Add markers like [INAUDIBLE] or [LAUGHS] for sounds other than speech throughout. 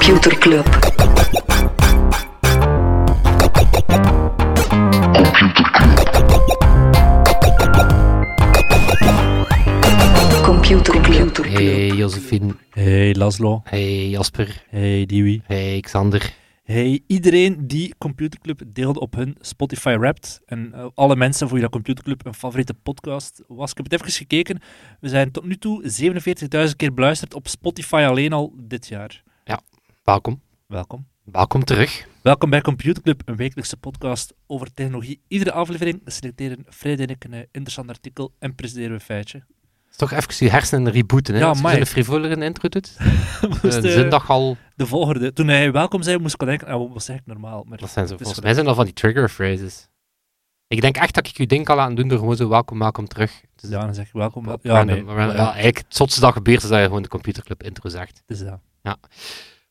Computer Club. Computer Club. Hey Josephine. Hey Laszlo. Hey Jasper. Hey Dewey. Hey Xander. Hey iedereen die Computerclub deelde op hun Spotify Wrapped. En uh, alle mensen voor wie dat Computerclub een favoriete podcast was. Ik heb het even gekeken. We zijn tot nu toe 47.000 keer beluisterd op Spotify alleen al dit jaar. Ja, welkom. Welkom. Welkom terug. Welkom bij Computerclub, een wekelijkse podcast over technologie. Iedere aflevering selecteren Fred en ik een uh, interessant artikel en presenteren we een feitje. Het is toch even je hersenen rebooten, hè? Ja, Als je een frivolere intro doet. [LAUGHS] Moest, Uh, de eh, zindag al... De volgende. Toen hij welkom zei, moest ik al denken, ah, wat was eigenlijk normaal? Maar Dat zijn zo, is volgens mij zijn dat van die trigger phrases. Ik denk echt dat ik je ding kan laten doen door gewoon zo welkom, welkom terug. Dus Ja, dan zeg je welkom. ja, Ja, nee. maar- ja, eigenlijk het zotste dat gebeurt is dat je gewoon de computerclub intro zegt. Het is dat.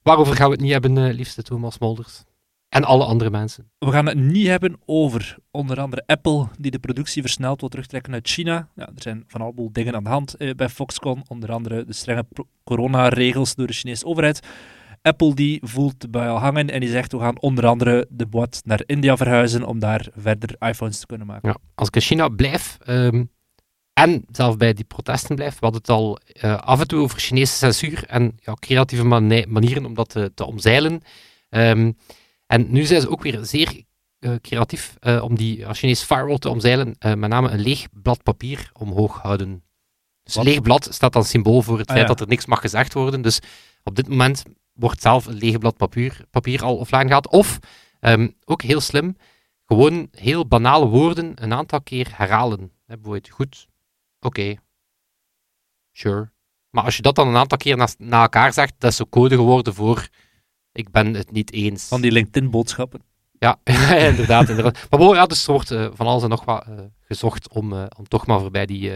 Waarover gaan we het niet hebben, eh, liefste Thomas Molders? En alle andere mensen. We gaan het niet hebben over onder andere Apple, die de productie versneld wil terugtrekken uit China. Ja, er zijn van allemaal dingen aan de hand eh, bij Foxconn, onder andere de strenge coronaregels door de Chinese overheid. Apple die voelt de bui al hangen en die zegt we gaan onder andere de boot naar India verhuizen om daar verder iPhones te kunnen maken. Ja, als ik in China blijf, ehm, en zelf bij die protesten blijf, we hadden het al eh, af en toe over Chinese censuur en ja, creatieve mani- manieren om dat te, te omzeilen. Ehm, en nu zijn ze ook weer zeer eh, creatief eh, om die Chinese firewall te omzeilen, met name een leeg blad papier omhoog houden. Dus Wat? een leeg blad staat dan symbool voor het Ah, feit ja. dat er niks mag gezegd worden. Dus op dit moment wordt zelf een leeg blad papier, papier al offline gehaald. Of, ehm, ook heel slim, gewoon heel banale woorden een aantal keer herhalen. Bijvoorbeeld, goed, oké, sure. Maar als je dat dan een aantal keer na, na elkaar zegt, dat is zo code geworden voor ik ben het niet eens. Van die LinkedIn-boodschappen. Ja, [LAUGHS] inderdaad, inderdaad. Maar bon, ja, dus er wordt eh, van alles en nog wat eh, gezocht om, eh, om toch maar voorbij die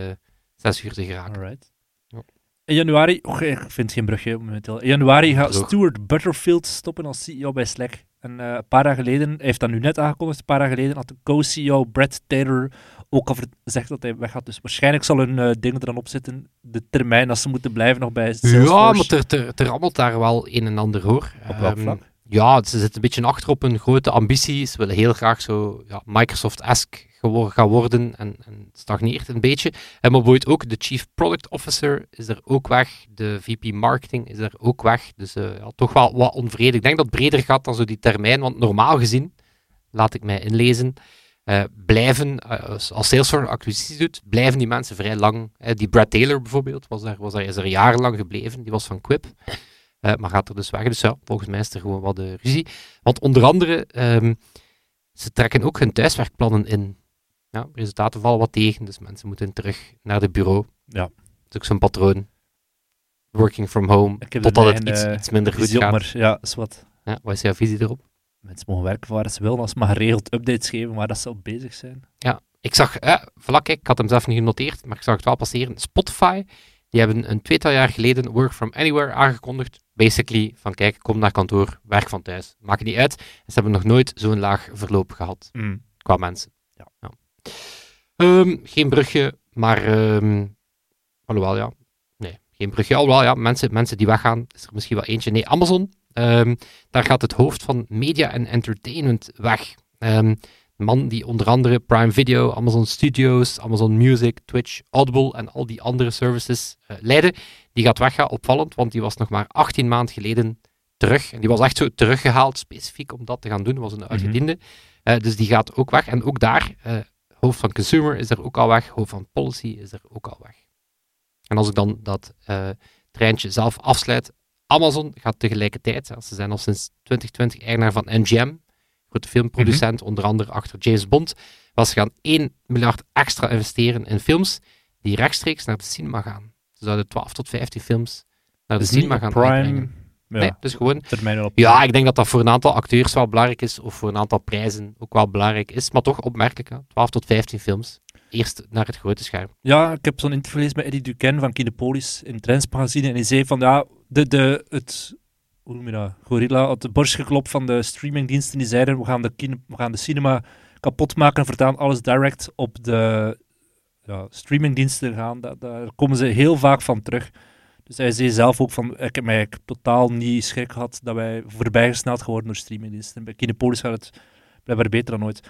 zes uur te geraken. Alright. Ja. In januari, och, ik vind geen brugje momenteel. In januari gaat. Stuart Butterfield stoppen als CEO bij Slack. En een paar dagen geleden, hij heeft dat nu net aangekondigd, een paar dagen geleden had de co-CEO Brad Taylor ook al gezegd dat hij weggaat. Dus waarschijnlijk zal hun eh, dingen er dan op zitten, de termijn dat ze moeten blijven nog bij Salesforce. Ja, maar er, er, er rammelt daar wel een en ander hoor. Op welk Ehm? Ja, ze zitten een beetje achter op hun grote ambitie. Ze willen heel graag zo ja, Microsoft-esque gaan worden en, en stagneert een beetje. En maar bijvoorbeeld ook de Chief Product Officer is er ook weg. De VP Marketing is er ook weg. Dus eh, ja, toch wel wat onvrede. Ik denk dat het breder gaat dan zo die termijn, want normaal gezien, laat ik mij inlezen, eh, blijven, eh, als als Salesforce acquisities doet, blijven die mensen vrij lang. Die Brad Taylor bijvoorbeeld, was daar, was daar, is er jarenlang gebleven. Die was van Quip. Eh, maar gaat er dus weg. Dus ja, volgens mij is er gewoon wat ruzie. Want onder andere, ehm, ze trekken ook hun thuiswerkplannen in. Ja, resultaten vallen wat tegen, dus mensen moeten terug naar het bureau. Ja. Dat is ook zo'n patroon. Working from home, totdat het iets, iets minder goed gaat. maar ja, is wat. Ja, wat is jouw visie erop? Mensen mogen werken waar ze willen, als ze maar geregeld updates geven waar dat ze op bezig zijn. Ik zag, eh, kijk, ik had hem zelf niet genoteerd, maar ik zag het wel passeren. Spotify, die hebben een tweetal jaar geleden Work from Anywhere aangekondigd. Basically, van kijk, kom naar kantoor, werk van thuis. Maakt het niet uit. En ze hebben nog nooit zo'n laag verloop gehad qua mensen. Ja. Ehm, geen brugje, maar... ehm alhoewel, ja. Nee, geen brugje. Alhoewel, ja, mensen, mensen die weggaan, is er misschien wel eentje. Nee, Amazon. Ehm, daar gaat het hoofd van media en entertainment weg. Ehm, een man die onder andere Prime Video, Amazon Studios, Amazon Music, Twitch, Audible en al die andere services leidde, die gaat weggaan. Opvallend, want die was nog maar 18 maanden geleden terug. En die was echt zo teruggehaald, specifiek om dat te gaan doen. was een uitgediende. Eh, dus die gaat ook weg. En ook daar, eh, hoofd van Consumer is er ook al weg, hoofd van Policy is er ook al weg. En als ik dan dat treintje zelf afsluit, Amazon gaat tegelijkertijd, ze zijn al sinds 2020 eigenaar van MGM, grote filmproducent, onder andere achter James Bond, was ze gaan 1 miljard extra investeren in films die rechtstreeks naar de cinema gaan. Ze zouden 12 tot 15 films naar de cinema gaan Prime. uitbrengen. Ja, Nee, dus gewoon termijn op. ja, ik denk dat dat voor een aantal acteurs wel belangrijk is, of voor een aantal prijzen ook wel belangrijk is. Maar toch opmerkelijk, hè? 12 tot 15 films. Eerst naar het grote scherm. Ja, ik heb zo'n interview gelezen met Eddie Duquesne van Kinepolis in Trends magazine. En hij zei van, ja, de, de, het, hoe noem je dat, gorilla, had de borst geklopt van de streamingdiensten. Die zeiden, we gaan de, we gaan de cinema kapot maken en vertaan alles direct op de ja, streamingdiensten gaan. Da- daar komen ze heel vaak van terug. Dus hij zei zelf ook van, ik heb mij totaal niet schrik gehad dat wij voorbijgesneld geworden door streamingdiensten. Bij Kinepolis gaat het blijkbaar beter dan ooit.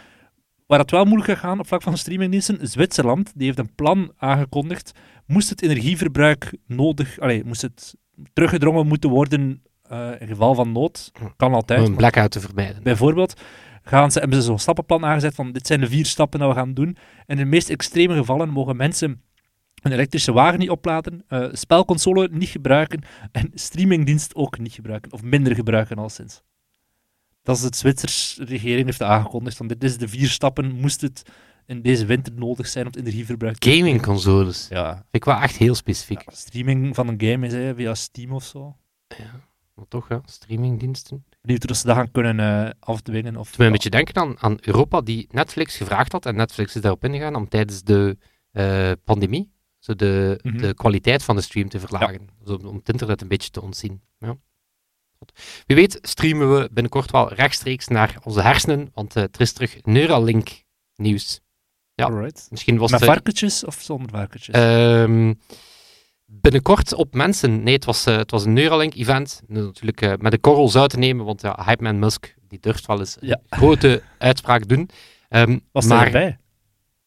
Waar het wel moeilijk gaat gaan op vlak van streamingdiensten, Zwitserland, die heeft een plan aangekondigd. Moest het energieverbruik nodig, allee, moest het teruggedrongen moeten worden uh, in geval van nood, kan altijd. Om een blackout te vermijden. Bijvoorbeeld gaan ze, hebben ze zo'n stappenplan aangezet van dit zijn de vier stappen dat we gaan doen. En in de meest extreme gevallen mogen mensen een elektrische wagen niet opladen, uh, spelconsole niet gebruiken en streamingdienst ook niet gebruiken, of minder gebruiken al sinds. Dat is het Zwitserse regering heeft aangekondigd, van dit is de vier stappen, moest het in deze winter nodig zijn om het energieverbruik te Gamingconsoles. Ja. Vind ik wel echt heel specifiek. Ja, streaming van een game is hè, via Steam of zo. Ja, maar toch, ja. streamingdiensten. Benieuwd of ze dat gaan kunnen uh, afdwingen. Of, me een beetje denken aan, aan Europa, die Netflix gevraagd had, en Netflix is daarop ingegaan om tijdens de uh, pandemie zo de, mm -hmm. de kwaliteit van de stream te verlagen. Ja. om het internet een beetje te ontzien. Ja. Wie weet streamen we binnenkort wel rechtstreeks naar onze hersenen, want uh, er is terug Neuralink nieuws. Ja, Alright. misschien was Met het, varkentjes of zonder varkentjes? Um, binnenkort op mensen. Nee, het was, uh, het was een Neuralink-event. Natuurlijk uh, met een korrel zout te nemen, want ja, Hype Man Musk die durft wel eens ja. een [LAUGHS] grote uitspraak doen. Um, was maar, erbij?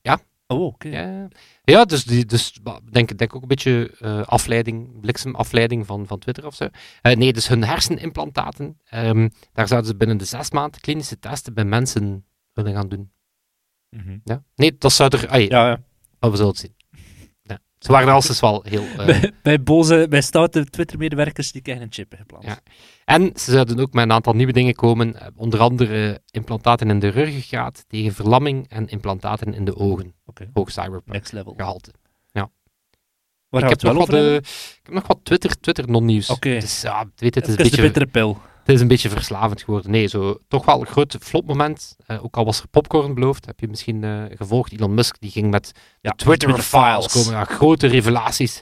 Ja. Oh, oké. Okay. Ja, ja, dus, die, dus denk, denk ook een beetje uh, afleiding, bliksemafleiding van, van Twitter of zo. Nee, dus hun hersenimplantaten, um, daar zouden ze binnen de zes maanden klinische testen bij mensen willen gaan doen. -hmm. ja? Nee, dat zou er... Ja, ja. Oh, we zullen het zien. Ja. Ze waren als dus wel heel... Uh, bij, bij, boze, bij stoute Twitter-medewerkers die krijgen een chip geplant. Ja. En ze zouden ook met een aantal nieuwe dingen komen, onder andere implantaten in de ruggengraat tegen verlamming en implantaten in de ogen. Okay. Hoog cyberpunk Next level. gehalte. Ja. Waar ik, heb nog wat, uh, ik heb nog wat Twitter, Twitter non-nieuws. Oké. Okay. Dus, ja, weet het, is een de beetje, bittere pil. Het is een beetje verslavend geworden. Nee, zo, toch wel een groot flopmoment. Uh, ook al was er popcorn beloofd, heb je misschien uh, gevolgd. Elon Musk die ging met ja, de Twitter, Twitter files komen. Ja, grote revelaties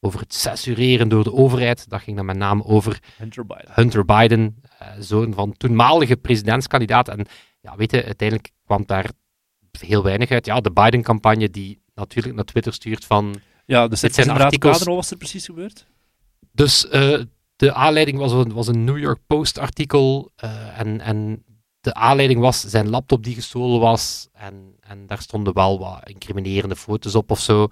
over het censureren door de overheid. Dat ging dan met name over Hunter Biden, Hunter Biden uh, zoon van toenmalige presidentskandidaat. En ja, weet je, uiteindelijk kwam daar heel weinig uit. Ja, de Biden-campagne die natuurlijk naar Twitter stuurt van... Ja, dus dit zijn artikels... Wat was er precies gebeurd? Dus uh, de aanleiding was een, was een New York Post-artikel. Uh, en, en de aanleiding was zijn laptop die gestolen was. En, en daar stonden wel wat incriminerende foto's op of zo.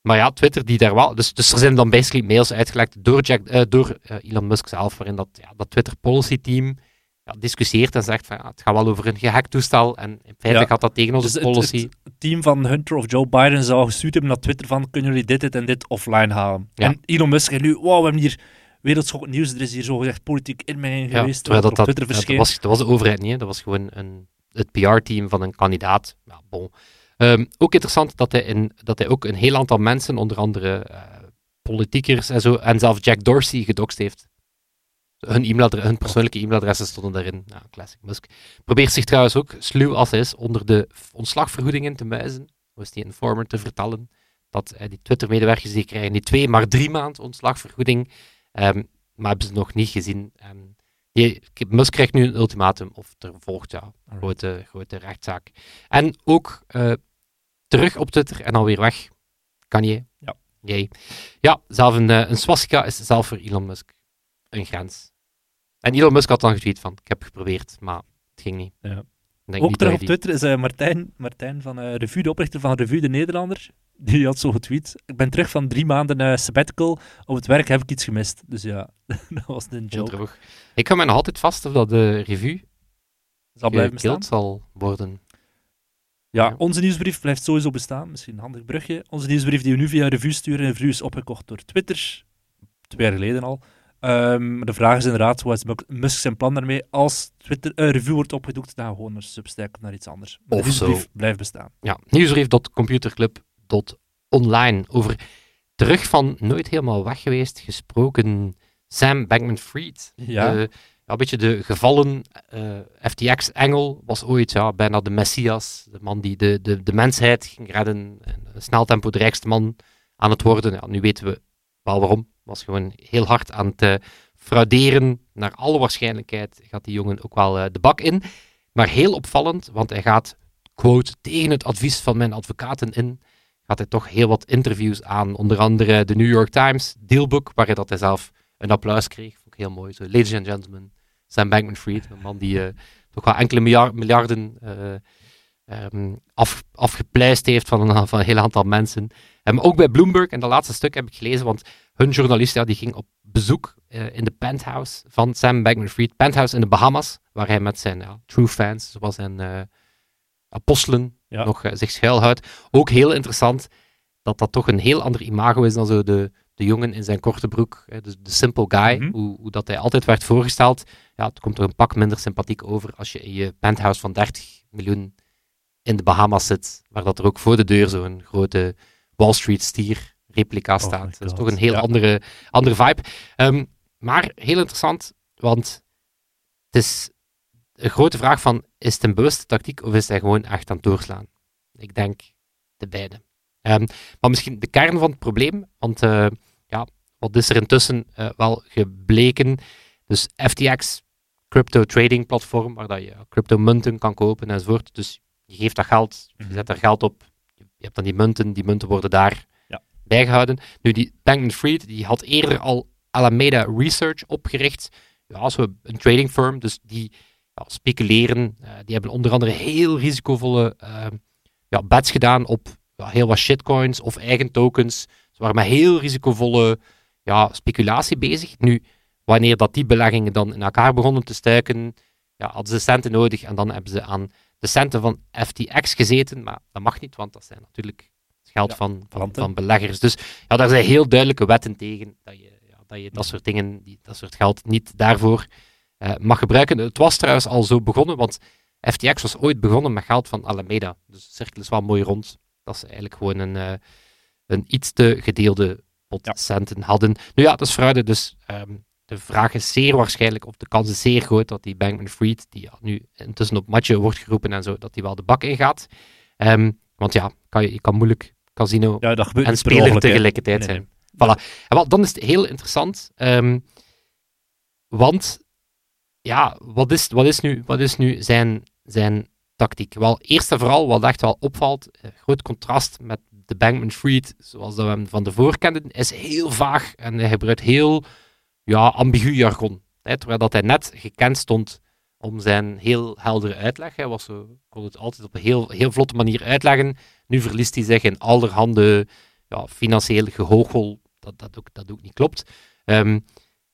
Maar ja, Twitter die daar wel. Dus, dus er zijn dan basically mails uitgelekt door, Jack, uh, door uh, Elon Musk zelf, waarin dat, ja, dat Twitter policy team ja, discussieert en zegt van ja, het gaat wel over een gehackt toestel. En in feite Ja. gaat dat tegen onze Dus policy. het, het team van Hunter of Joe Biden zou gestuurd hebben naar Twitter van kunnen jullie dit, dit en dit offline halen. En Elon Musk zegt nu, wow, we hebben hier wereldschokkend nieuws, er is hier zogezegd politiek inmenging Ja, geweest, dat, op dat, Twitter dat, was, dat was de overheid niet, hè. dat was gewoon een, het PR-team van een kandidaat. Ja, bon. Ehm, ook interessant dat hij, in, dat hij ook een heel aantal mensen, onder andere eh, politiekers en zo, en zelfs Jack Dorsey gedoxt heeft. Hun, e-mailadre- hun persoonlijke e-mailadressen stonden daarin. Ja, classic Musk. Probeert zich trouwens ook, sluw als hij is, onder de ontslagvergoedingen te muizen. Is die informer te vertellen. Dat eh, die Twitter-medewerkers die krijgen niet twee, maar drie maand ontslagvergoeding. Ehm, maar hebben ze nog niet gezien. En die, Musk krijgt nu een ultimatum of er volgt ja, een grote, grote rechtszaak. En ook eh, terug op Twitter en alweer weg. Kan je? Ja. Ja, zelf een, eh, een swastika is zelf voor Elon Musk een grens. En Elon Musk had dan getweet van, ik heb geprobeerd, maar het ging niet. Ja. Denk Ook terug op die- Twitter is eh, Martijn, Martijn van eh Revue, de oprichter van Revue de Nederlander. Die had zo getweet. Ik ben terug van drie maanden eh, sabbatical. Op het werk heb ik iets gemist. Dus ja, [LAUGHS] dat was een joke. Ik hou mij nog altijd vast of dat de revue Zal blijven bestaan. zal worden. Ja, onze nieuwsbrief blijft sowieso bestaan. Misschien een handig brugje. Onze nieuwsbrief die we nu via Revue sturen. En Revue is opgekocht door Twitter. Twee jaar geleden al. Maar de vraag is inderdaad, wat is Musk- zijn plan daarmee? Als Twitter eh, Revue wordt opgedoekt, dan gewoon naar Substack naar iets anders. Maar Of zo. blijft bestaan. Ja, nieuwsbrief.computerclub.online. Over terug van nooit helemaal weg geweest gesproken Sam Bankman-Fried. Ja. De- ja, een beetje de gevallen eh, FTX-engel was ooit ja, bijna de messias. De man die de, de, de mensheid ging redden. En een snel tempo de rijkste man aan het worden. Ja, nu weten we wel waarom. Was gewoon heel hard aan het eh, frauderen. Naar alle waarschijnlijkheid gaat die jongen ook wel eh, de bak in. Maar heel opvallend, want hij gaat, quote, tegen het advies van mijn advocaten in, gaat hij toch heel wat interviews aan. Onder andere de New York Times dealbook, waarin dat hij zelf een applaus kreeg. Vond ik heel mooi. Zo, ladies and gentlemen, Sam Bankman-Fried, een man die uh, toch wel enkele miljarden um, af, afgepleist heeft van een, van een heel aantal mensen. Um, ook bij Bloomberg, en dat laatste stuk heb ik gelezen, want hun journalist ja, die ging op bezoek uh, in de penthouse van Sam Bankman-Fried. Penthouse in de Bahamas, waar hij met zijn ja, true fans, zoals zijn uh, apostelen, ja. nog uh, zich schuilhoudt. Ook heel interessant dat dat toch een heel ander imago is dan zo de, de jongen in zijn korte broek, de, de simple guy, mm -hmm. hoe, hoe, dat hij altijd werd voorgesteld. Ja, het komt er een pak minder sympathiek over als je in je penthouse van 30 miljoen in de Bahamas zit, waar dat er ook voor de deur zo'n grote Wall Street stier replica oh staat. dat is toch een heel andere, andere vibe. Um, maar heel interessant, want het is een grote vraag van, is het een bewuste tactiek of is hij gewoon echt aan het doorslaan? Ik denk de beide. Um, maar misschien de kern van het probleem, want uh, ja, wat is er intussen uh, wel gebleken? Dus FTX, crypto trading platform, waar dat je crypto munten kan kopen enzovoort. Dus je geeft dat geld, je mhm. zet er geld op, je hebt dan die munten, die munten worden daar ja. bijgehouden. Nu, die Bankman-Fried, die had eerder al Alameda Research opgericht, ja, zo een trading firm, dus die ja, speculeren, uh, die hebben onder andere heel risicovolle uh, ja, bets gedaan op heel wat shitcoins of eigen tokens. Ze waren met heel risicovolle ja, speculatie bezig. Nu, wanneer dat die beleggingen dan in elkaar begonnen te stuiken, ja, hadden ze centen nodig en dan hebben ze aan centen van FTX gezeten, maar dat mag niet, want dat zijn natuurlijk het geld van, van, van, beleggers. Dus ja, daar zijn heel duidelijke wetten tegen dat je, ja, dat, je dat soort dingen, die, dat soort geld niet daarvoor uh, mag gebruiken. Het was trouwens al zo begonnen, want FTX was ooit begonnen met geld van Alameda. Dus de cirkel is wel mooi rond. Dat ze eigenlijk gewoon een, uh, een iets te gedeelde pot centen hadden. Nu ja, dat is fraude, dus um, de vraag is zeer waarschijnlijk, of de kans is zeer groot, dat die Bankman Fried, die nu intussen op matje wordt geroepen en zo, dat die wel de bak ingaat. Um, want ja, kan je, je kan moeilijk casino ja, en speler tegelijkertijd nee, zijn. Voilà. En wel, dan is het heel interessant, um, want ja, wat is, wat is nu, wat is nu zijn, zijn tactiek? Wel, eerst en vooral, wat echt wel opvalt, eh, groot contrast met de Bankman Fried, zoals dat we hem van tevoren kenden, is heel vaag en hij gebruikt heel ja, ambigu jargon. Hè, terwijl dat hij net gekend stond om zijn heel heldere uitleg. Hij was zo, kon het altijd op een heel, heel vlotte manier uitleggen. Nu verliest hij zich in allerhande ja, financieel gehoogel, dat, dat, ook, dat ook niet klopt. Um,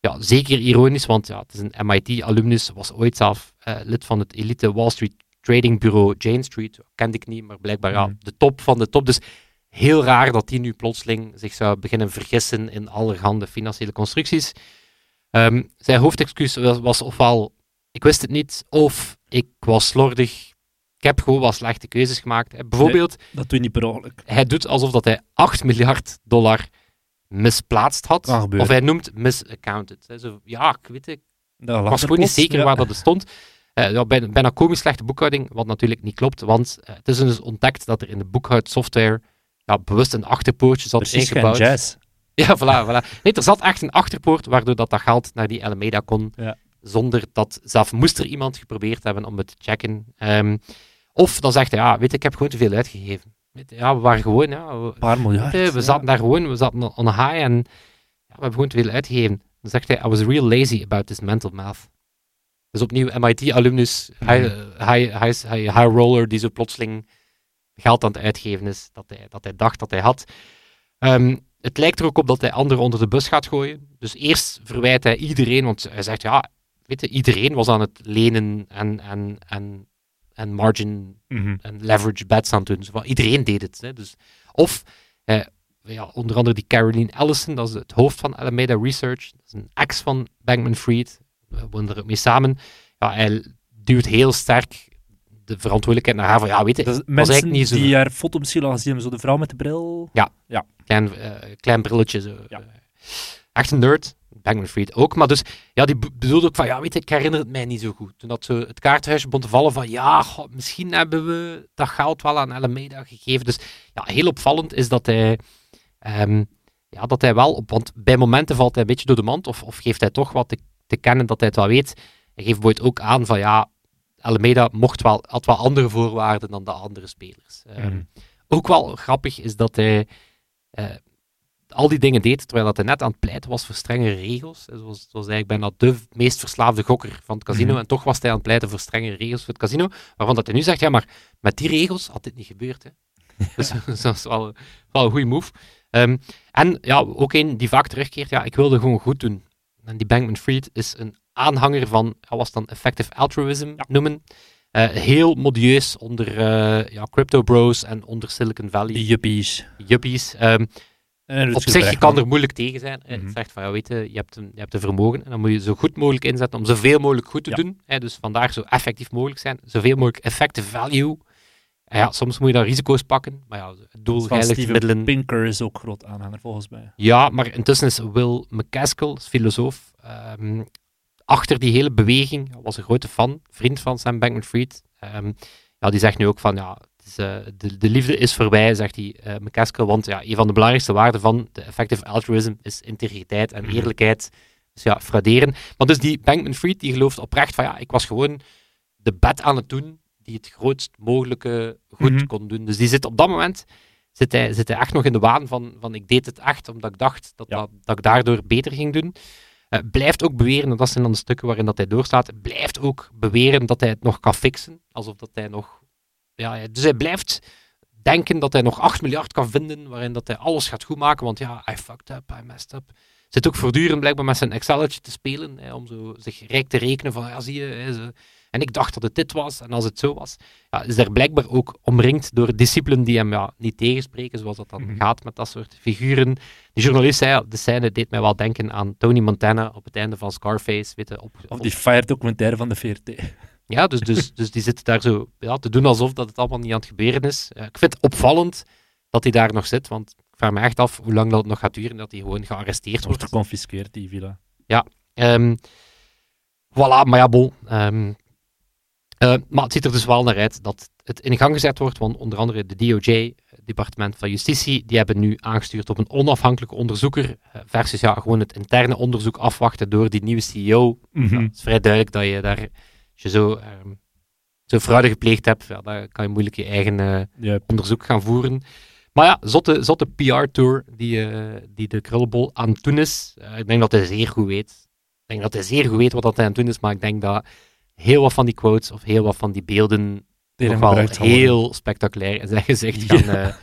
ja, zeker ironisch, want ja, het is een MIT-alumnus, was ooit zelf uh, lid van het elite Wall Street Trading Bureau Jane Street. Kende ik niet, maar blijkbaar ja, mhm. de top van de top. Dus heel raar dat die nu plotseling zich zou beginnen vergissen in allerhande financiële constructies. Um, zijn hoofdexcuus was, was, ofwel, ik wist het niet, of ik was slordig. Ik heb gewoon wat slechte keuzes gemaakt. Bijvoorbeeld, dat doe je niet per ongeluk. Hij doet alsof dat hij 8 miljard dollar misplaatst had. Of hij noemt misaccounted. Zo, ja, ik weet het. Ik was gewoon niet zeker waar dat stond. Uh, ja, bijna, bijna komisch slechte boekhouding, wat natuurlijk niet klopt, want uh, het is dus ontdekt dat er in de boekhoudsoftware ja, bewust een achterpoortje zat Precies ingebouwd. jazz. Ja, voilà, voilà. Nee, er zat echt een achterpoort waardoor dat, dat geld naar die Alameda kon, ja. zonder dat zelf moest er iemand geprobeerd hebben om het te checken. Um, of dan zegt hij, ja, weet ik heb gewoon te veel uitgegeven. Ja, we waren gewoon, ja, we, paar miljard. We, zaten daar gewoon, we zaten on high en ja, we hebben gewoon te veel uitgegeven. Dan zegt hij, I was real lazy about this mental math. Dus opnieuw MIT-alumnus, mm high, high, high, high, high roller, die zo plotseling geld aan het uitgeven is dat hij, dat hij dacht dat hij had. Um, het lijkt er ook op dat hij anderen onder de bus gaat gooien. Dus eerst verwijt hij iedereen, want hij zegt ja, weet je, iedereen was aan het lenen en, en, en, en margin mm en leverage bets aan het doen. Dus, iedereen deed het. Hè. Dus, of eh, ja, onder andere die Caroline Ellison, dat is het hoofd van Alameda Research, dat is een ex van Bankman Fried, we wonen er ook mee samen. Ja, hij duwt heel sterk de verantwoordelijkheid naar haar van, ja, weet je, was eigenlijk niet zo... die haar foto misschien al gezien hebben, zo de vrouw met de bril. Ja, ja. Klein, uh, klein brilletje. Zo. Ja. Echt een nerd. Bankman Fried ook. Maar dus, ja, die bedoelde ook van, ja, weet je, ik herinner het mij niet zo goed. Toen dat zo het kaarthuisje begon te vallen van, ja, god, misschien hebben we dat geld wel aan Alameda gegeven. Dus ja, heel opvallend is dat hij, um, ja, dat hij wel op, want bij momenten valt hij een beetje door de mand, of, of geeft hij toch wat te, te kennen dat hij het wel weet. Hij geeft bijvoorbeeld ook aan van, ja, Alameda mocht wel, had wel andere voorwaarden dan de andere spelers. Um, ook wel grappig is dat hij eh, al die dingen deed terwijl dat hij net aan het pleiten was voor strengere regels. Was, was eigenlijk bijna de meest verslaafde gokker van het casino. Mhm. En toch was hij aan het pleiten voor strengere regels voor het casino. Waarvan dat hij nu zegt, ja, maar met die regels had dit niet gebeurd. Hè. [LAUGHS] Dus dat is wel, wel een goede move. Ehm, en ja, ook een die vaak terugkeert, ja, ik wilde gewoon goed doen. En die Bankman Fried is een aanhanger van, ja, was dan effective altruism noemen. Eh, heel modieus onder eh, ja, crypto bros en onder Silicon Valley juppies. juppies. Doet op het zich, je kan er moeilijk tegen zijn. Hij Mhm. zegt van, ja, weet je, je hebt, een, je hebt een vermogen en dan moet je zo goed mogelijk inzetten om zoveel mogelijk goed te Ja. doen. Hè, dus vandaar zo effectief mogelijk zijn, zoveel mogelijk effective value. Ja, soms moet je dan risico's pakken, maar ja, het doel heiligt middelen. Pinker is ook groot aanhanger, volgens mij. Ja, maar intussen is Will McCaskill, filosoof, ehm, achter die hele beweging, was een grote fan, vriend van Sam Bankman-Fried. Ehm, ja, die zegt nu ook van, ja, is, eh, de, de liefde is voorbij, zegt hij, eh McCaskill, want ja, een van de belangrijkste waarden van de effective altruism is integriteit en Mhm. eerlijkheid. Dus ja, frauderen. Maar dus die Bankman-Fried, die gelooft oprecht van, ja, ik was gewoon de bet aan het doen die het grootst mogelijke goed Mhm. kon doen. Dus die zit op dat moment zit hij, zit hij echt nog in de waan van, van ik deed het echt omdat ik dacht dat, Ja. dat, dat ik daardoor beter ging doen. Eh, blijft ook beweren, en dat zijn dan de stukken waarin dat hij doorstaat, blijft ook beweren dat hij het nog kan fixen. Alsof dat hij nog... Ja, dus hij blijft denken dat hij nog 8 miljard kan vinden, waarin dat hij alles gaat goedmaken, want ja, I fucked up, I messed up. Zit ook voortdurend blijkbaar met zijn Excelletje te spelen, hè, om zo zich rijk te rekenen van, ja, zie je, en ik dacht dat het dit was, en als het zo was, ja, is er blijkbaar ook omringd door discipelen die hem ja, niet tegenspreken, zoals dat dan Mhm. gaat met dat soort figuren. Die journalist zei, ja, de scène deed mij wel denken aan Tony Montana op het einde van Scarface, weet je, op, Of op- die fire documentaire van de VRT. ja, dus, dus, dus die zit daar zo ja, te doen alsof dat het allemaal niet aan het gebeuren is. Eh, ik vind het opvallend dat hij daar nog zit, want ik vraag me echt af hoe lang dat het nog gaat duren dat hij gewoon gearresteerd wordt wordt. geconfiskeerd, die villa. Ehm voilà, maar ja, bon. ehm, eh, maar het ziet er dus wel naar uit dat het in gang gezet wordt, want onder andere de DOJ, het Departement van Justitie, die hebben nu aangestuurd op een onafhankelijke onderzoeker, eh, versus ja, gewoon het interne onderzoek afwachten door die nieuwe CEO. Mhm. Ja, het is vrij duidelijk dat je daar, als je zo, ehm, zo fraude gepleegd hebt, ja, dan kan je moeilijk je eigen eh, onderzoek gaan voeren. Maar ja, zotte, zotte PR-tour die, eh, die de Krullenbol aan het doen is. Eh, ik denk dat hij zeer goed weet. Ik denk dat hij zeer goed weet wat dat hij aan het doen is, maar ik denk dat heel wat van die quotes of heel wat van die beelden tegen nog wel gebruikt zal worden. heel spectaculair zijn gezicht Ja. gaan, eh,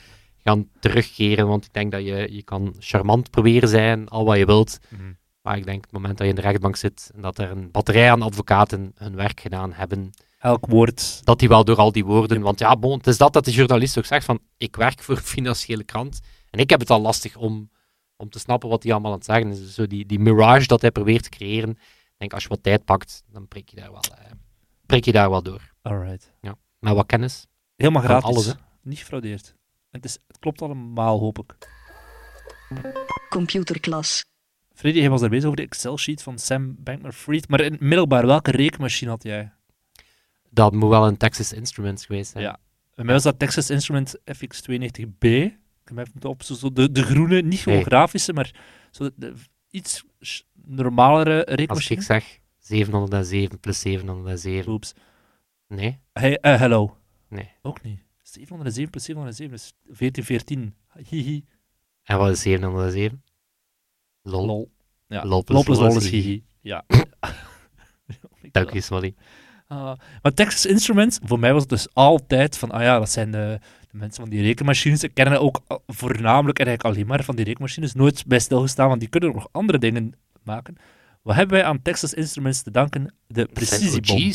gaan terugkeren. Want ik denk dat je, je kan charmant proberen zijn, al wat je wilt. Mhm. Maar ik denk het moment dat je in de rechtbank zit en dat er een batterij aan advocaten hun werk gedaan hebben, Elk woord. dat die wel door al die woorden. Want ja, bon, het is dat dat de journalist ook zegt: van ik werk voor een financiële krant. En ik heb het al lastig om, om te snappen wat hij allemaal aan het zeggen is. Dus zo die, die mirage dat hij probeert te creëren. Ik denk als je wat tijd pakt, dan prik je daar wel, eh, prik je daar wel door. Alright. Met wat kennis. Helemaal gratis. alles, hè? Niet gefraudeerd. Het, is, het klopt allemaal, hoop ik. Computerklas. Freddy, jij was er bezig over de Excel-sheet van Sam Bankman-Fried. Maar in het middelbaar, welke rekenmachine had jij? Dat moet wel een Texas Instruments geweest zijn. Ja. Bij mij was dat Texas Instrument FX92B. Ik heb hem even op, zo, zo de, de groene, niet gewoon Nee. grafische, maar zo de, de iets normalere Als rekenmachine. ik zeg 707 plus 707. Oeps. Nee, Hey, eh, hello. nee. Ook niet. 707 plus 707 is 1414. Hihi. En wat is 707? Lol. Lol. Ja. Lol plus Lol plus lol lol is hihi. Ja. [LAUGHS] Dank je, Smolly. Ah, maar Texas Instruments, voor mij was het dus altijd van, ah ja, dat zijn de mensen van die rekenmachines. Ik ken ook voornamelijk en eigenlijk alleen maar van die rekenmachines. Nooit bij stilgestaan, want die kunnen nog andere dingen maken. Wat hebben wij aan Texas Instruments te danken? De precisiebom.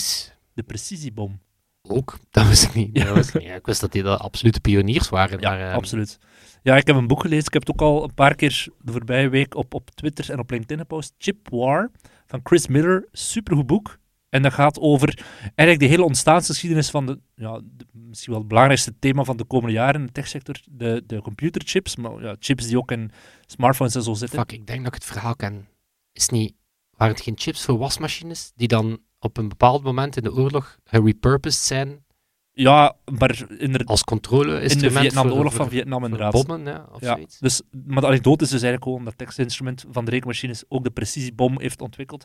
De precisiebom. Ook, dat wist ik niet. [LAUGHS] Dat wist ik, niet. Ja, ik wist dat die de absolute pioniers waren. Ja, maar, eh, absoluut. Ja, ik heb een boek gelezen. Ik heb het ook al een paar keer de voorbije week op, op Twitter en op LinkedIn gepost. Chip War van Chris Miller. Supergoed boek. En dat gaat over eigenlijk de hele ontstaansgeschiedenis van de, ja, de- misschien wel het belangrijkste thema van de komende jaren in de techsector. De, de computerchips, maar ja, chips die ook in smartphones en zo zitten. Fuck, ik denk dat ik het verhaal ken. Is niet, waren het geen chips voor wasmachines die dan op een bepaald moment in de oorlog gerepurposed zijn Ja, maar als controle in de Vietnam, oorlog van Vietnam inderdaad. bommen, ja, of Ja, zoiets. dus, maar de anekdote is dus eigenlijk gewoon dat Texas Instrument van de rekenmachines ook de precisiebom heeft ontwikkeld.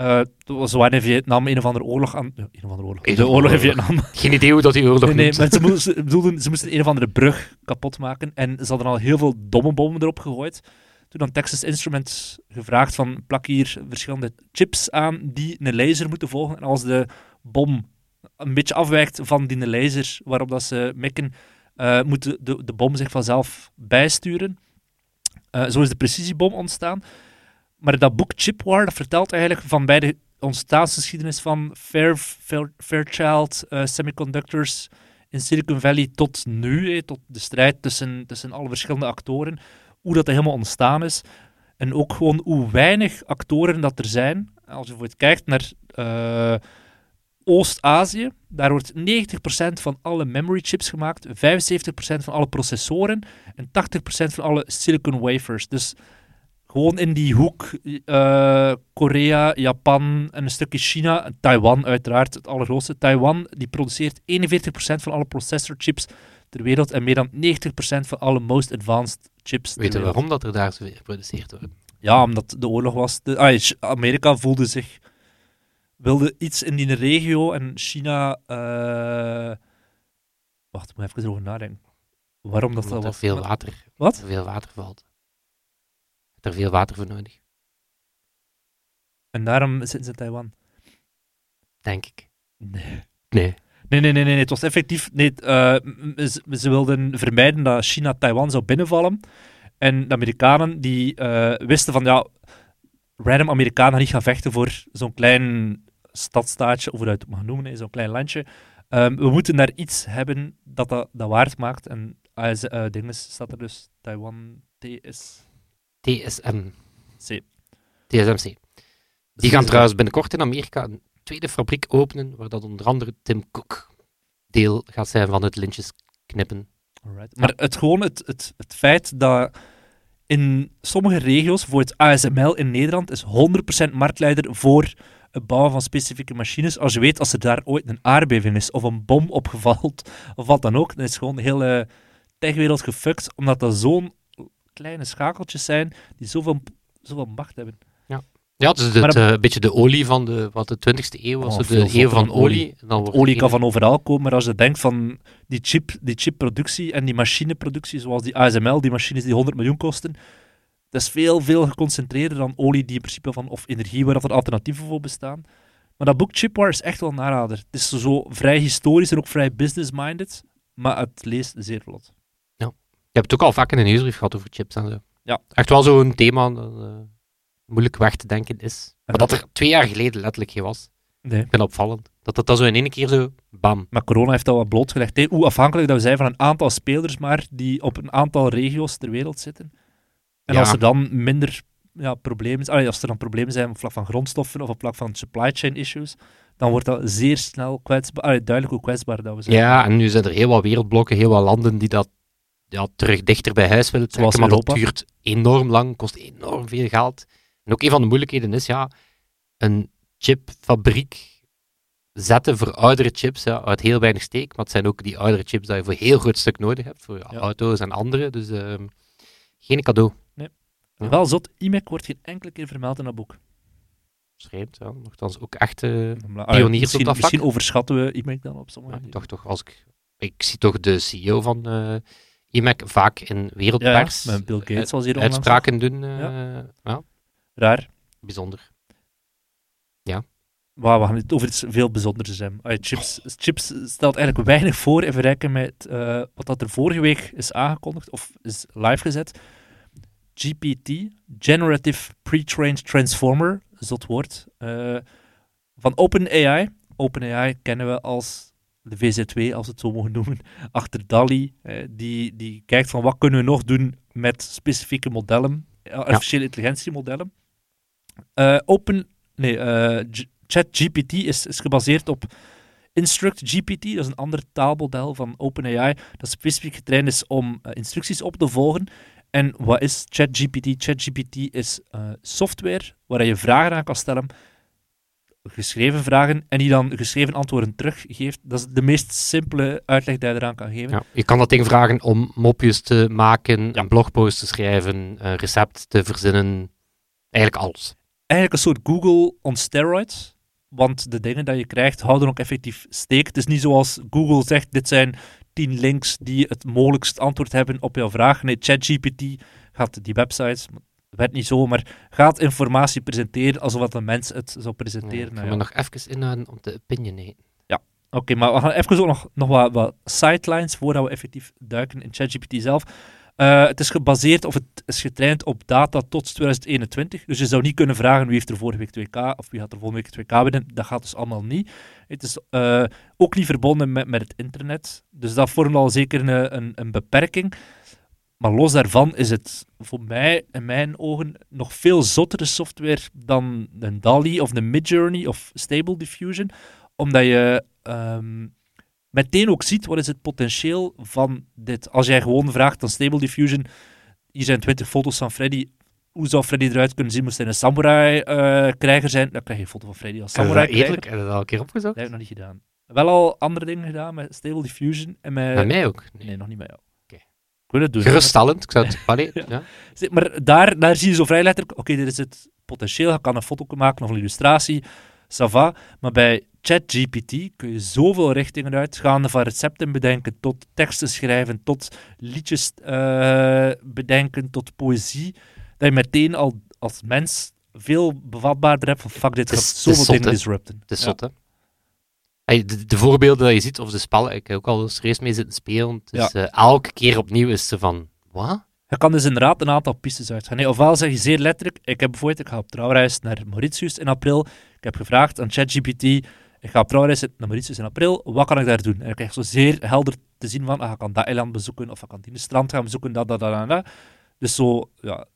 Uh, dat was waar in Vietnam een of andere oorlog aan... Een of andere oorlog. De oorlog in Vietnam. Geen idee hoe dat die oorlog Nee, nee, maar ze, moesten, ze, bedoelden, ze moesten een of andere brug kapot maken. En ze hadden al heel veel domme bommen erop gegooid. Toen had Texas Instruments gevraagd van plak hier verschillende chips aan die een laser moeten volgen. En als de bom een beetje afwijkt van die laser waarop dat ze mikken, eh, moet de, de, de bom zich vanzelf bijsturen. Eh, zo is de precisiebom ontstaan. Maar dat boek Chip War, dat vertelt eigenlijk van bij de ontstaansgeschiedenis van Fair, Fair, Fairchild eh, Semiconductors in Silicon Valley tot nu, tot de strijd tussen, tussen alle verschillende actoren, hoe dat helemaal ontstaan is. En ook gewoon hoe weinig actoren dat er zijn. Als je bijvoorbeeld kijkt naar eh, Oost-Azië, daar wordt 90% van alle memory chips gemaakt, 75% van alle processoren en 80% van alle silicon wafers. Dus gewoon in die hoek eh, Korea, Japan en een stukje China, Taiwan uiteraard, het allergrootste. Taiwan die produceert 41% van alle processorchips ter wereld en meer dan 90% van alle most advanced chips Weet je waarom dat er daar zoveel geproduceerd wordt? Ja, omdat de oorlog was. De, ah, Amerika voelde zich. wilde iets in die regio en China. eh wacht, ik moet even erover nadenken. Waarom dat, dat er was. veel water, Wat? veel water valt. Hebt er veel water voor nodig, En daarom zitten ze in Taiwan. denk ik. Nee. Nee. Nee, nee, nee, nee, het was effectief. Nee, eh, ze, wilden vermijden dat China Taiwan zou binnenvallen. En de Amerikanen die eh, wisten van ja, random Amerikanen gaan niet gaan vechten voor zo'n klein stadstaatje, of hoe je het mag noemen, zo'n klein landje. Ehm, we moeten daar iets hebben dat dat, dat waard maakt. En AS, eh dinges staat er dus Taiwan TS. TSM. C. TSMC. Die gaan trouwens binnenkort in Amerika een tweede fabriek openen, waar dat onder andere Tim Cook deel gaat zijn van het lintjes knippen. Alright. Maar het, gewoon het, het, het feit dat in sommige regio's, voor het ASML in Nederland, is 100% marktleider voor het bouwen van specifieke machines. Als je weet, als er daar ooit een aardbeving is of een bom opgevalt, of wat dan ook, dan is gewoon de hele techwereld gefukt, omdat dat zo'n kleine schakeltjes zijn die zoveel, zoveel macht hebben. Ja, het is het, eh, een beetje de olie van de, wat de 20e eeuw was, Oh, de eeuw van olie. olie. En dan wordt Olie kan van overal komen, maar als je denkt van die, chip, die chipproductie en die machineproductie, zoals die ASML, die machines die 100 miljoen kosten, dat is veel, veel geconcentreerder dan olie die in principe van, of energie waar dat er alternatieven voor bestaan. Maar dat boek Chipware is echt wel een aanrader. Het is zo, zo vrij historisch en ook vrij business-minded, maar het leest zeer vlot. Je hebt het ook al vaak in een nieuwsbrief gehad over chips en zo. Ja. Echt wel zo'n thema dat eh, moeilijk weg te denken is. Maar dat- dat er twee jaar geleden letterlijk geen was. Nee. Ik vind dat opvallend. Dat dat dan zo in één keer zo, bam. Maar corona heeft al wat blootgelegd. hè, Hoe afhankelijk dat we zijn van een aantal spelers maar die op een aantal regio's ter wereld zitten. En Ja. als er dan minder ja, problemen zijn, als er dan problemen zijn op vlak van grondstoffen of op vlak van supply chain issues, dan wordt dat zeer snel kwetsbaar, allee, duidelijk hoe kwetsbaar dat we zijn. Ja, en nu zijn er heel wat wereldblokken, heel wat landen die dat ja, terug dichter bij huis willen Zoals trekken. Maar dat duurt enorm lang, kost enorm veel geld. En ook een van de moeilijkheden is, ja, een chipfabriek zetten voor oudere chips ja, uit heel weinig steek. Maar het zijn ook die oudere chips die je voor een heel groot stuk nodig hebt, voor ja, auto's en andere. Dus ehm, geen cadeau. Ja. Wel zot, IMEC wordt geen enkele keer vermeld in dat boek. Vreemd, ja. Nogthans ook echt... eh, Allee, Pioniers op misschien, dat vlak. misschien overschatten we IMEC dan op sommige Ja, dacht toch, als ik, ik zie toch de CEO van eh IMEC vaak in Ja, ja, wereldpers met Bill Gates was hier uitspraken doen. eh, ja. Raar. bijzonder. Maar we gaan het over iets veel bijzonders hebben. Allee, chips, chips stelt eigenlijk weinig voor in vergelijking met eh, wat dat er vorige week is aangekondigd of is live gezet. GPT, Generative Pre-trained Transformer, zot woord, eh, van OpenAI. OpenAI kennen we als de VZ2, als we het zo mogen noemen, achter DALI. eh, die, die kijkt van wat kunnen we nog doen met specifieke modellen, eh, artificiële intelligentiemodellen. Eh, open, nee, ChatGPT is, is gebaseerd op InstructGPT, dat is een ander taalmodel van OpenAI, dat specifiek getraind is om instructies op te volgen. En wat is ChatGPT? ChatGPT is software waar je vragen aan kan stellen, geschreven vragen, en die dan geschreven antwoorden teruggeeft. Dat is de meest simpele uitleg die je eraan kan geven. Ja. Je kan dat ding vragen om mopjes te maken, een blogpost te schrijven, een recept te verzinnen. Eigenlijk alles. eigenlijk een soort Google on steroids. Want de dingen dat je krijgt houden ook effectief steek. Het is niet zoals Google zegt, dit zijn tien links die het mogelijkst antwoord hebben op jouw vraag. Nee, ChatGPT gaat die websites, het werd niet zo, maar gaat informatie presenteren alsof dat een mens het zou presenteren. ik Nou ga ja. me nog even inhouden om te opinionaten. Oké, maar we gaan even ook nog, nog wat, wat sidelines voordat we effectief duiken in ChatGPT zelf. Eh, het is gebaseerd of het is getraind op data tot 2021. Dus je zou niet kunnen vragen wie heeft er vorige week 2K of wie gaat er volgende week 2K winnen. Dat gaat dus allemaal niet. Het is eh, ook niet verbonden met, met het internet. Dus dat vormt al zeker een, een, een beperking. Maar los daarvan is het voor mij, in mijn ogen, nog veel zottere software dan een DALI of een Midjourney of Stable Diffusion. Omdat je ehm, meteen ook ziet wat is het potentieel van dit. Als jij gewoon vraagt aan Stable Diffusion, hier zijn 20 foto's van Freddy. Hoe zou Freddy eruit kunnen zien? Moest hij een samurai-krijger zijn? Dan krijg je een foto van Freddy als dat eerlijk? Heb je dat al een keer opgezocht? Dat heb ik nog niet gedaan. Wel al andere dingen gedaan met Stable Diffusion en met... Bij mij ook. Nee, nog niet met jou. Het doen. Geruststellend. Ik zou [LAUGHS] het... Allee, Ja. Maar daar, daar zie je zo vrij letterlijk, oké, dit is het potentieel, je kan een foto maken of een illustratie, ça va. Maar bij ChatGPT kun je zoveel richtingen uitgaan, van recepten bedenken, tot teksten schrijven, tot liedjes eh, bedenken, tot poëzie, dat je meteen al als mens veel bevatbaarder hebt van, fuck, dit gaat zoveel dingen disrupten. Het is zot, hè. De, de voorbeelden dat je ziet, of de spellen, ik heb ook al serieus mee zitten spelen. Dus elke keer opnieuw is ze van, wat? Je kan dus inderdaad een aantal pistes uitgaan. Nee, ofwel zeg je zeer letterlijk, ik heb bijvoorbeeld, ik ga op trouwreis naar Mauritius in april. Ik heb gevraagd aan ChatGPT, ik ga op trouwreis naar Mauritius in april, wat kan ik daar doen? En dan krijg zo zeer helder te zien van, ah, ik kan dat eiland bezoeken, of ik kan die strand gaan bezoeken, dat, dat, dat. Dus zo, ja,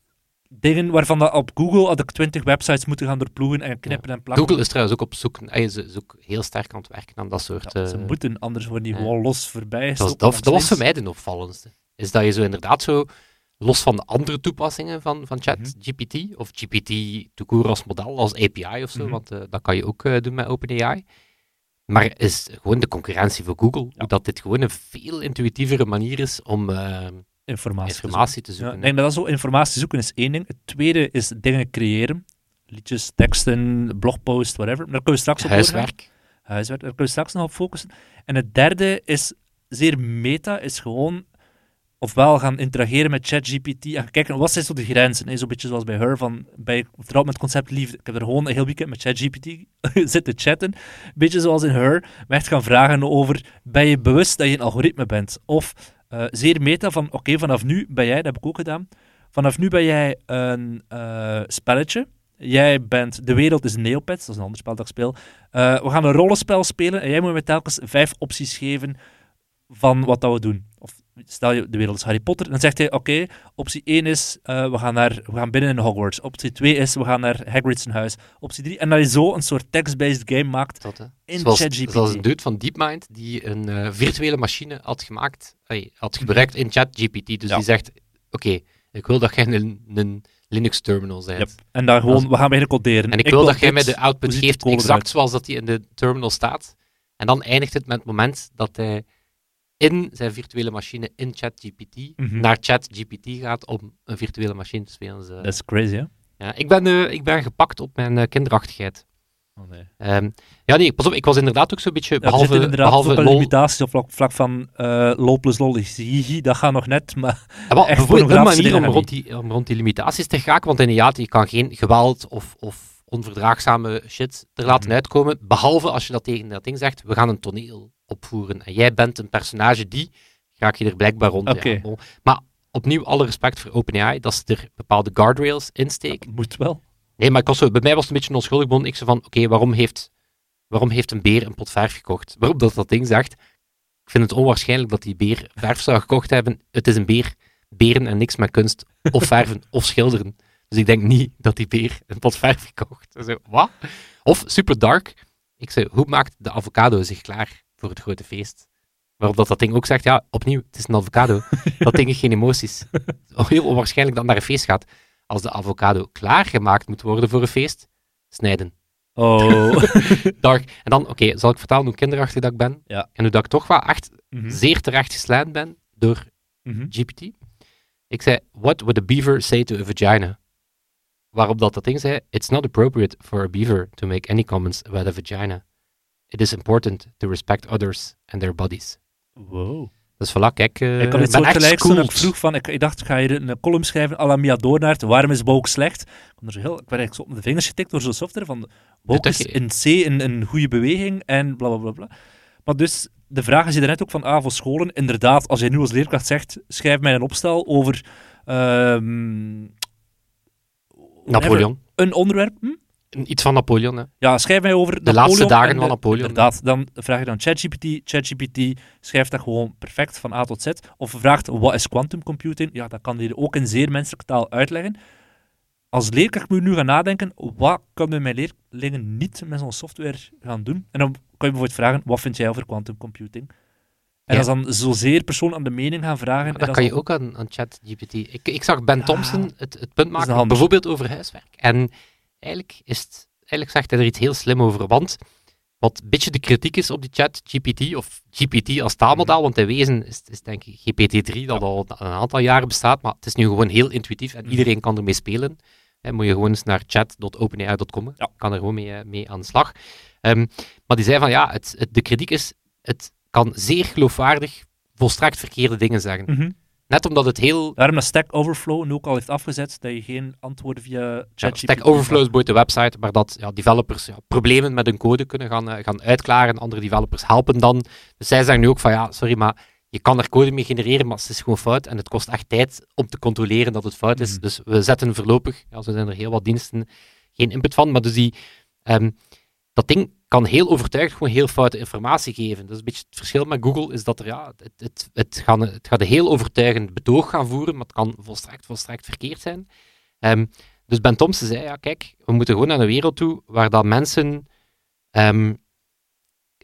dingen waarvan dat op Google had ik twintig websites moeten gaan doorploegen en knippen en plakken. Google is trouwens ook op zoek, eh, ze is ook heel sterk aan het werken aan dat soort... Ja, ze eh, moeten, anders worden die ja. gewoon los voorbij. dat, was, dat, was voor mij de opvallendste. Is dat je zo inderdaad zo, los van de andere toepassingen van, van ChatGPT, of GPT toekoor als model, als API of zo, Mhm. want eh, dat kan je ook doen met OpenAI. Maar is gewoon de concurrentie voor Google, hoe dat dit gewoon een veel intuïtievere manier is om informatie, te zoeken. Ja, denk dat zo informatie zoeken is één ding. Het tweede is dingen creëren. Liedjes, teksten, blogposts, whatever. Daar kunnen we straks op. Huiswerk. Huiswerk. Daar kunnen we straks nog op focussen. En het derde is zeer meta, is gewoon ofwel gaan interageren met ChatGPT en gaan kijken wat zijn zo de grenzen. Hè? Zo'n beetje zoals bij Her, van, bij vertrouwd met het concept liefde. Ik heb er gewoon een heel weekend met ChatGPT [LAUGHS] zitten chatten. Beetje zoals in Her, maar echt gaan vragen over, ben je bewust dat je een algoritme bent? Of eh, zeer meta van, oké, vanaf nu ben jij, dat heb ik ook gedaan, vanaf nu ben jij een eh, spelletje. Jij bent, de wereld is Neopets, dat is een ander spel dat ik speel. Eh, we gaan een rollenspel spelen en jij moet me telkens vijf opties geven van wat dat we doen. Of stel je, de wereld is Harry Potter, dan zegt hij, oké, optie 1 is, eh, we, gaan naar, we gaan binnen in Hogwarts. Optie 2 is, we gaan naar Hagrid's huis. Optie 3, en dat je zo een soort text-based game maakt Dat, in ChatGPT. zoals een dude van DeepMind die een eh, virtuele machine had gemaakt, ay, had gebruikt in ChatGPT. Dus Ja. die zegt, oké, ik wil dat jij een, een Linux-terminal bent. Yep. En dan gewoon, we gaan beginnen coderen. En ik, wil dat jij mij de output geeft exact eruit? zoals dat die in de terminal staat. En dan eindigt het met het moment dat hij in zijn virtuele machine in ChatGPT Mhm. naar ChatGPT gaat om een virtuele machine te spelen. Dat is crazy, hè? ja, ik, ben, eh, ik ben gepakt op mijn eh, kinderachtigheid. Oh, nee. Ehm, ja, nee, pas op, ik was inderdaad ook zo'n beetje, Ja, behalve, inderdaad behalve ook lol, limitaties op vlak, vlak van eh lol plus lol is hihi, dat gaat nog net, maar Ja, wel, [LAUGHS] echt bijvoorbeeld een manier om rond, die, om rond die limitaties te geraken, want inderdaad, je kan geen geweld of, of onverdraagzame shit er laten Mhm. uitkomen, behalve als je dat tegen dat ding zegt, we gaan een toneel opvoeren en jij bent een personage die, raak je er blijkbaar rond. ja, bon. maar opnieuw, alle respect voor OpenAI, dat ze er bepaalde guardrails in steken. moet wel. Nee, maar ik was zo, bij mij was het een beetje een onschuldig. Ik zei van, oké, waarom, heeft, waarom heeft een beer een pot verf gekocht? Waarom dat dat ding zegt, ik vind het onwaarschijnlijk dat die beer verf zou gekocht hebben. Het is een beer, beren en niks met kunst, of verven, [LAUGHS] of schilderen. Dus ik denk niet dat die beer een pot verf gekocht. Zo, wat? Of, super dark, ik zei, hoe maakt de avocado zich klaar voor het grote feest? Waarop dat, dat ding ook zegt, ja, opnieuw, het is een avocado. [LAUGHS] dat ding heeft geen emoties. Heel onwaarschijnlijk dat naar een feest gaat. Als de avocado klaargemaakt moet worden voor een feest, snijden. Oh. [LAUGHS] Dark. En dan, oké, zal ik vertellen hoe kinderachtig dat ik ben? Ja. En hoe dat ik toch wel echt Mhm. zeer terecht geslijnd ben door Mhm. GPT? Ik zei, what would a beaver say to a vagina? waarop dat, dat ding zei, it's not appropriate for a beaver to make any comments about a vagina. It is important to respect others and their bodies. Wow. Dus voilà, kijk, uh, ik had iets ben echt toen ik vroeg van, ik, ik dacht, ga je een column schrijven à la Mia Doornaert, waarom is Woke slecht? Ik, er zo heel, ik werd eigenlijk zo op de vingers getikt door zo'n software van, dat is in C een, een goede beweging en bla bla bla bla. Maar dus, de vraag is je net ook van, ah, voor scholen, inderdaad, als jij nu als leerkracht zegt, schrijf mij een opstel over... ehm, Napoleon. Een onderwerp, hm? Iets van Napoleon, hè. Ja, schrijf mij over De laatste dagen van Napoleon. Inderdaad, dan vraag je dan ChatGPT. ChatGPT schrijft dat gewoon perfect van A tot Z. Of vraagt, wat is quantum computing? Ja, dat kan hij ook in zeer menselijke taal uitleggen. Als leerkracht moet je nu gaan nadenken, wat kunnen mijn leerlingen niet met zo'n software gaan doen? En dan kan je bijvoorbeeld vragen, wat vind jij over quantum computing? En Ja. dat is dan zozeer persoon aan de mening gaan vragen. en Dat kan je dan- ook aan, aan ChatGPT. Ik, ik zag Ben Ja, Thompson het, het punt maken, bijvoorbeeld over huiswerk. En eigenlijk, is het, eigenlijk zegt hij er iets heel slim over. Want wat een beetje de kritiek is op die ChatGPT, of GPT als taalmodel, want in wezen is, is denk ik GPT-3 dat al een aantal jaren bestaat, maar het is nu gewoon heel intuïtief en Mhm. iedereen kan ermee spelen. Hè, moet je gewoon eens naar chat.openai.com, Ja. kan er gewoon mee, eh, mee aan de slag. Ehm, maar die zei van ja, het, het- de kritiek is, het kan zeer geloofwaardig volstrekt verkeerde dingen zeggen. Mhm. Net omdat het heel. Daarom dat Stack Overflow nu ook al heeft afgezet, dat je geen antwoorden via Ja, ChatGPT Stack Overflow is boeit de website, maar dat ja, developers ja, problemen met hun code kunnen gaan, eh, gaan uitklaren. Andere developers helpen dan. Dus zij zeggen nu ook van ja, sorry, maar je kan er code mee genereren, maar het is gewoon fout. En het kost echt tijd om te controleren dat het fout is. Mhm. Dus we zetten voorlopig, ja, zo zijn er heel wat diensten, geen input van. Maar dus die, ehm, dat ding kan heel overtuigd gewoon heel foute informatie geven. Dat is een beetje het verschil met Google, is dat er, ja, het, het, het, gaan, het gaat een heel overtuigend betoog gaan voeren, maar het kan volstrekt, volstrekt verkeerd zijn. Ehm, dus Ben Thompson zei, ja, kijk, we moeten gewoon naar een wereld toe waar dat mensen ehm,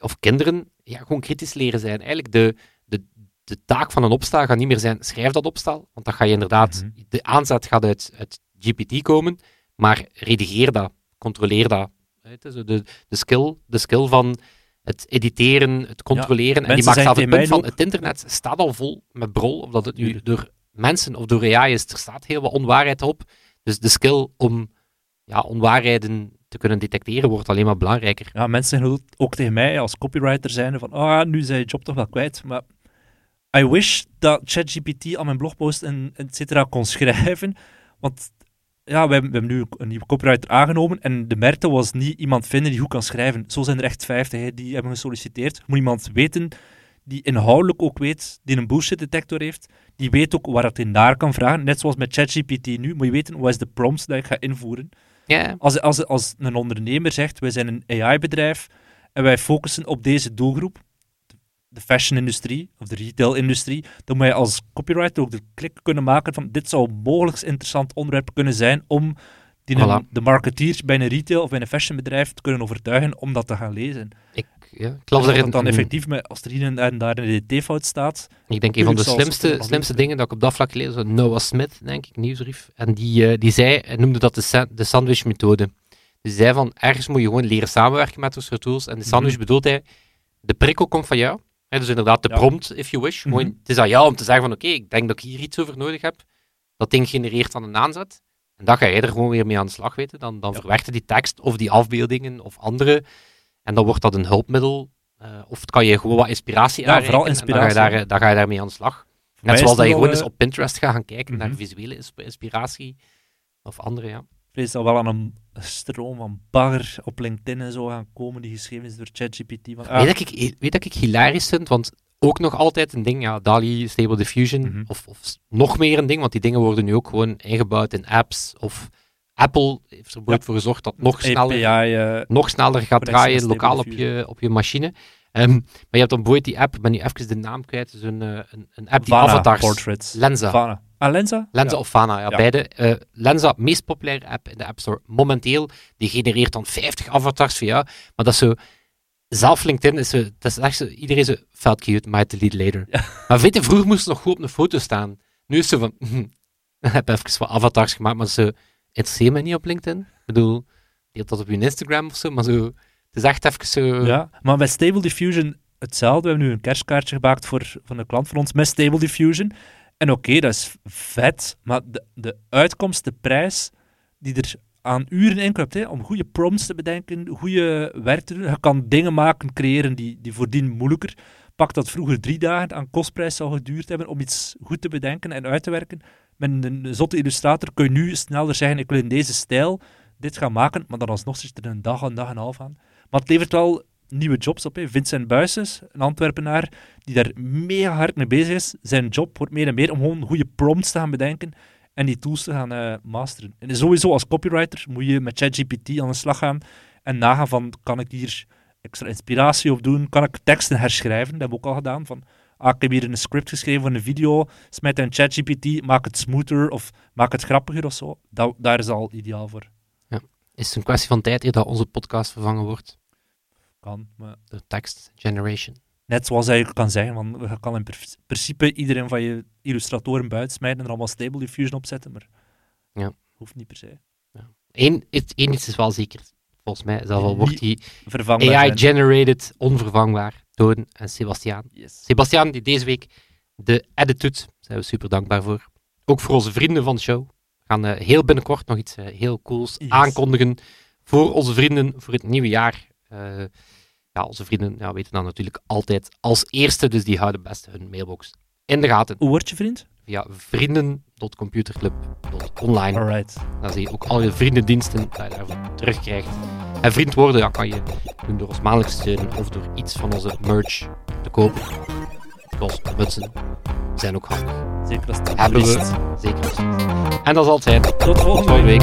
of kinderen ja, gewoon kritisch leren zijn. Eigenlijk de, de, de taak van een opstel gaat niet meer zijn, schrijf dat opstel, want dan ga je inderdaad, Mhm. de aanzet gaat uit, uit GPT komen, maar redigeer dat, controleer dat. De, de, skill, de skill van het editeren, het controleren. en die maakt zelf het punt van, het internet staat al vol met brol, of dat het nu door mensen of door AI is, er staat heel wat onwaarheid op. Dus de skill om ja, onwaarheden te kunnen detecteren wordt alleen maar belangrijker. Ja, mensen zeggen ook- tegen mij als copywriter zijn van, ah, nu zijn je job toch wel kwijt. Maar I wish dat ChatGPT aan mijn blogpost en et cetera kon schrijven. Want ja, we hebben, we hebben nu een nieuwe copywriter aangenomen en de merkte was niet iemand vinden die goed kan schrijven. Zo zijn er echt vijftig hè, die hebben gesolliciteerd. Moet iemand weten die inhoudelijk ook weet, die een bullshit detector heeft, die weet ook waar het hij naar kan vragen. Net zoals met ChatGPT nu, moet je weten wat is de prompts dat ik ga invoeren. Als, als, als een ondernemer zegt, wij zijn een AI-bedrijf en wij focussen op deze doelgroep, de fashion-industrie of de retail-industrie, dan moet je als copywriter ook de klik kunnen maken van dit zou mogelijk interessant onderwerp kunnen zijn om die Voilà. de marketeers bij een retail of bij een fashionbedrijf te kunnen overtuigen om dat te gaan lezen. ik, ja, ik las Of er dat een, dan een- effectief, met, als er hier en daar een DT-fout staat, Ik denk een van de slimste, het slimste dingen dat ik op dat vlak gelezen heb, Noah Smith, denk ik, nieuwsbrief. En die, eh, die zei, noemde dat de, sa- de sandwich-methode. Dus zei van, ergens moet je gewoon leren samenwerken met soort tools. En de sandwich Mhm. bedoelt hij, de prikkel komt van jou. Dus inderdaad, de Ja. prompt, if you wish. Gewoon, Mhm. het is aan jou om te zeggen van, oké, ik denk dat ik hier iets over nodig heb. Dat ding genereert dan een aanzet. En dan ga jij er gewoon weer mee aan de slag, weten. Dan, dan Ja. verwerkt hij die tekst of die afbeeldingen of andere. En dan wordt dat een hulpmiddel. eh, of het kan je gewoon wat inspiratie Ja, vooral aanreiken. En dan ga, je inspiratie, daar, dan ga je daarmee aan de slag. Net zoals dat je gewoon wel, eens op Pinterest gaat gaan kijken naar Mhm. visuele insp- inspiratie. Of andere, ja. Vrees dat wel aan een stroom van bagger op LinkedIn en zo gaan komen die geschreven is door ChatGPT. Ah, Weet, dat ik, weet dat ik hilarisch vind, want ook nog altijd een ding, ja, DALI, Stable Diffusion, Mhm. of, of nog meer een ding, want die dingen worden nu ook gewoon ingebouwd in apps. Of Apple heeft er Ja. voor gezorgd dat nog sneller, API, eh, nog sneller gaat draaien, lokaal op je, op je machine. Ehm, maar je hebt dan bijvoorbeeld die app, ik ben nu even de naam kwijt, dus een, eh, een, een app die Vana avatars... Portraits. Lenza. Vana. Ah, Lenza? Lenza Ja. of Fana, ja, Ja. beide. Eh, Lenza, meest populaire app in de App Store momenteel. Die genereert dan 50 avatars voor jou. Maar dat is zo... Zelf LinkedIn is zo... Dat is echt zo... Iedereen zo... Felt cute, might delete later. Maar weet je, vroeger moest het nog goed op een foto staan. Nu is zo van... [LAUGHS] ik heb even wat avatars gemaakt, maar zo... Interesseer me niet op LinkedIn. Ik bedoel... Deelt dat op je Instagram of zo, maar zo... Het is echt even zo... Ja, maar bij Stable Diffusion hetzelfde. We hebben nu een kerstkaartje gemaakt voor, voor een klant van ons met Stable Diffusion. En oké, dat is vet, maar de, de uitkomst, de prijs, die er aan uren in hè, om goede prompts te bedenken, goede werk te doen. Je kan dingen maken, creëren die, die voordien moeilijker. Pak dat vroeger drie dagen aan kostprijs zou geduurd hebben om iets goed te bedenken en uit te werken. Met een zotte illustrator kun je nu sneller zeggen, ik wil in deze stijl dit gaan maken, maar dan alsnog zit er een dag, een dag en half aan. Maar het levert wel nieuwe jobs op. Hè. Vincent Buisses, een Antwerpenaar, die daar mega hard mee bezig is. Zijn job wordt meer en meer om gewoon goede prompts te gaan bedenken en die tools te gaan uh, masteren. En sowieso als copywriter moet je met ChatGPT aan de slag gaan en nagaan van, kan ik hier extra inspiratie op doen? Kan ik teksten herschrijven? Dat heb ik ook al gedaan. Van, ah, ik heb hier een script geschreven voor een video, smijt een ChatGPT, maak het smoother of maak het grappiger of zo. Dat, daar is al ideaal voor. Ja. Is het een kwestie van tijd dat onze podcast vervangen wordt? Kan, maar... De text generation. Net zoals je kan zeggen, want je kan in principe iedereen van je illustratoren buiten smijten en er allemaal Stable Diffusion opzetten, maar ja. hoeft niet per se. Ja. Eén, één iets is wel zeker, volgens mij, zelf al wordt die AI generated onvervangbaar, Toon en Sebastiaan. Yes. Sebastiaan, die deze week de edit doet, daar zijn we super dankbaar voor. Ook voor onze vrienden van de show. We gaan uh, heel binnenkort nog iets uh, heel cools Yes. aankondigen voor onze vrienden voor het nieuwe jaar. Uh, ja, onze vrienden ja, weten dan natuurlijk altijd als eerste, dus die houden best hun mailbox in de gaten. Hoe word je vriend? Via vrienden.computerclub.online. Alright. Dan zie je ook al je vriendendiensten dat je daarvoor terugkrijgt. En vriend worden ja, kan je doen door ons maandelijks te steunen of door iets van onze merch te kopen. Zoals mutsen. zijn ook handig. Zeker als het Hebben we. liefst. Zeker. als. En dat zal het zijn. Tot Tot volgende volgende week.